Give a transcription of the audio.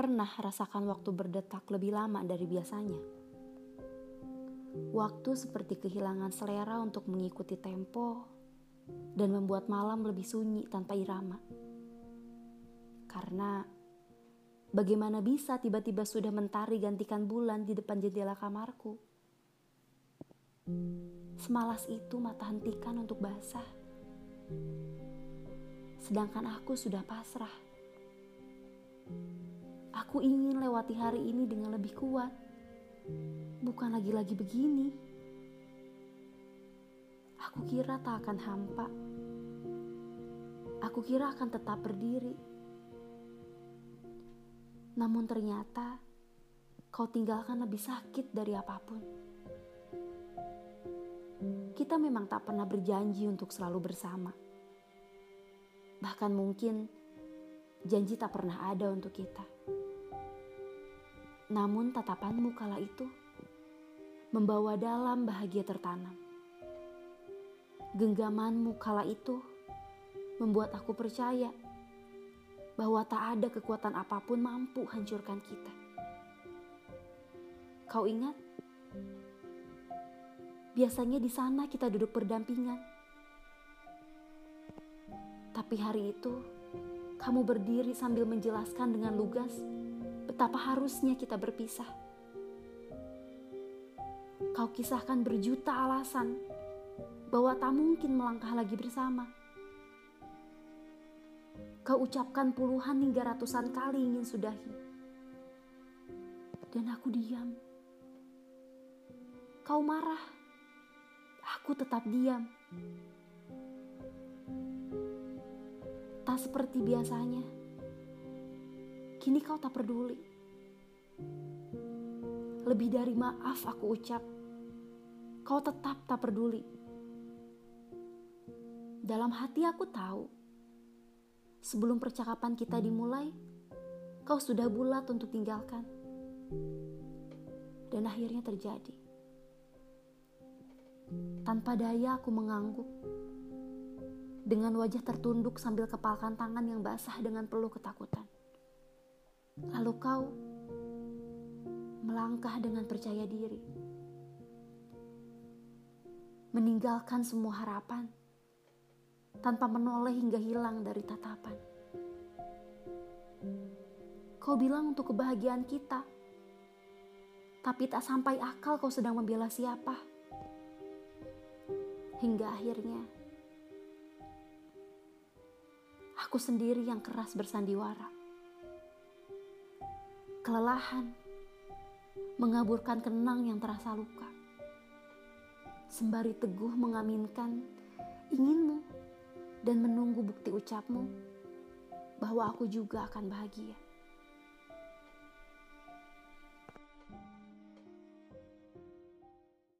pernah rasakan waktu berdetak lebih lama dari biasanya. Waktu seperti kehilangan selera untuk mengikuti tempo dan membuat malam lebih sunyi tanpa irama. Karena bagaimana bisa tiba-tiba sudah mentari gantikan bulan di depan jendela kamarku? Semalas itu mata hentikan untuk basah. Sedangkan aku sudah pasrah. Aku ingin lewati hari ini dengan lebih kuat. Bukan lagi-lagi begini. Aku kira tak akan hampa. Aku kira akan tetap berdiri. Namun ternyata kau tinggalkan lebih sakit dari apa pun. Kita memang tak pernah berjanji untuk selalu bersama. Bahkan mungkin janji tak pernah ada untuk kita. Namun tatapanmu kala itu membawa dalam bahagia tertanam. Genggamanmu kala itu membuat aku percaya bahwa tak ada kekuatan apa pun mampu hancurkan kita. Kau ingat? Biasanya di sana kita duduk berdampingan. Tapi hari itu, kamu berdiri sambil menjelaskan dengan lugas betapa harusnya kita berpisah. Kau kisahkan berjuta alasan bahwa tak mungkin melangkah lagi bersama. Kau ucapkan puluhan hingga ratusan kali ingin sudahi. Dan aku diam. Kau marah. Aku tetap diam. Tak seperti biasanya. Kini kau tak peduli. Lebih dari maaf aku ucap, kau tetap tak peduli. Dalam hati aku tahu, sebelum percakapan kita dimulai, kau sudah bulat untuk tinggalkan. Dan akhirnya terjadi. Tanpa daya aku mengangguk. Dengan wajah tertunduk sambil kepalkan tangan yang basah dengan peluh ketakutan. Lalu kau melangkah dengan percaya diri, meninggalkan semua harapan tanpa menoleh hingga hilang dari tatapan. Kau bilang untuk kebahagiaan kita, tapi tak sampai akal kau sedang membela siapa. Hingga akhirnya, aku sendiri yang keras bersandiwara. Kelelahan mengaburkan kenang yang terasa luka. Sembari teguh mengaminkan inginmu dan menunggu bukti ucapmu bahwa aku juga akan bahagia.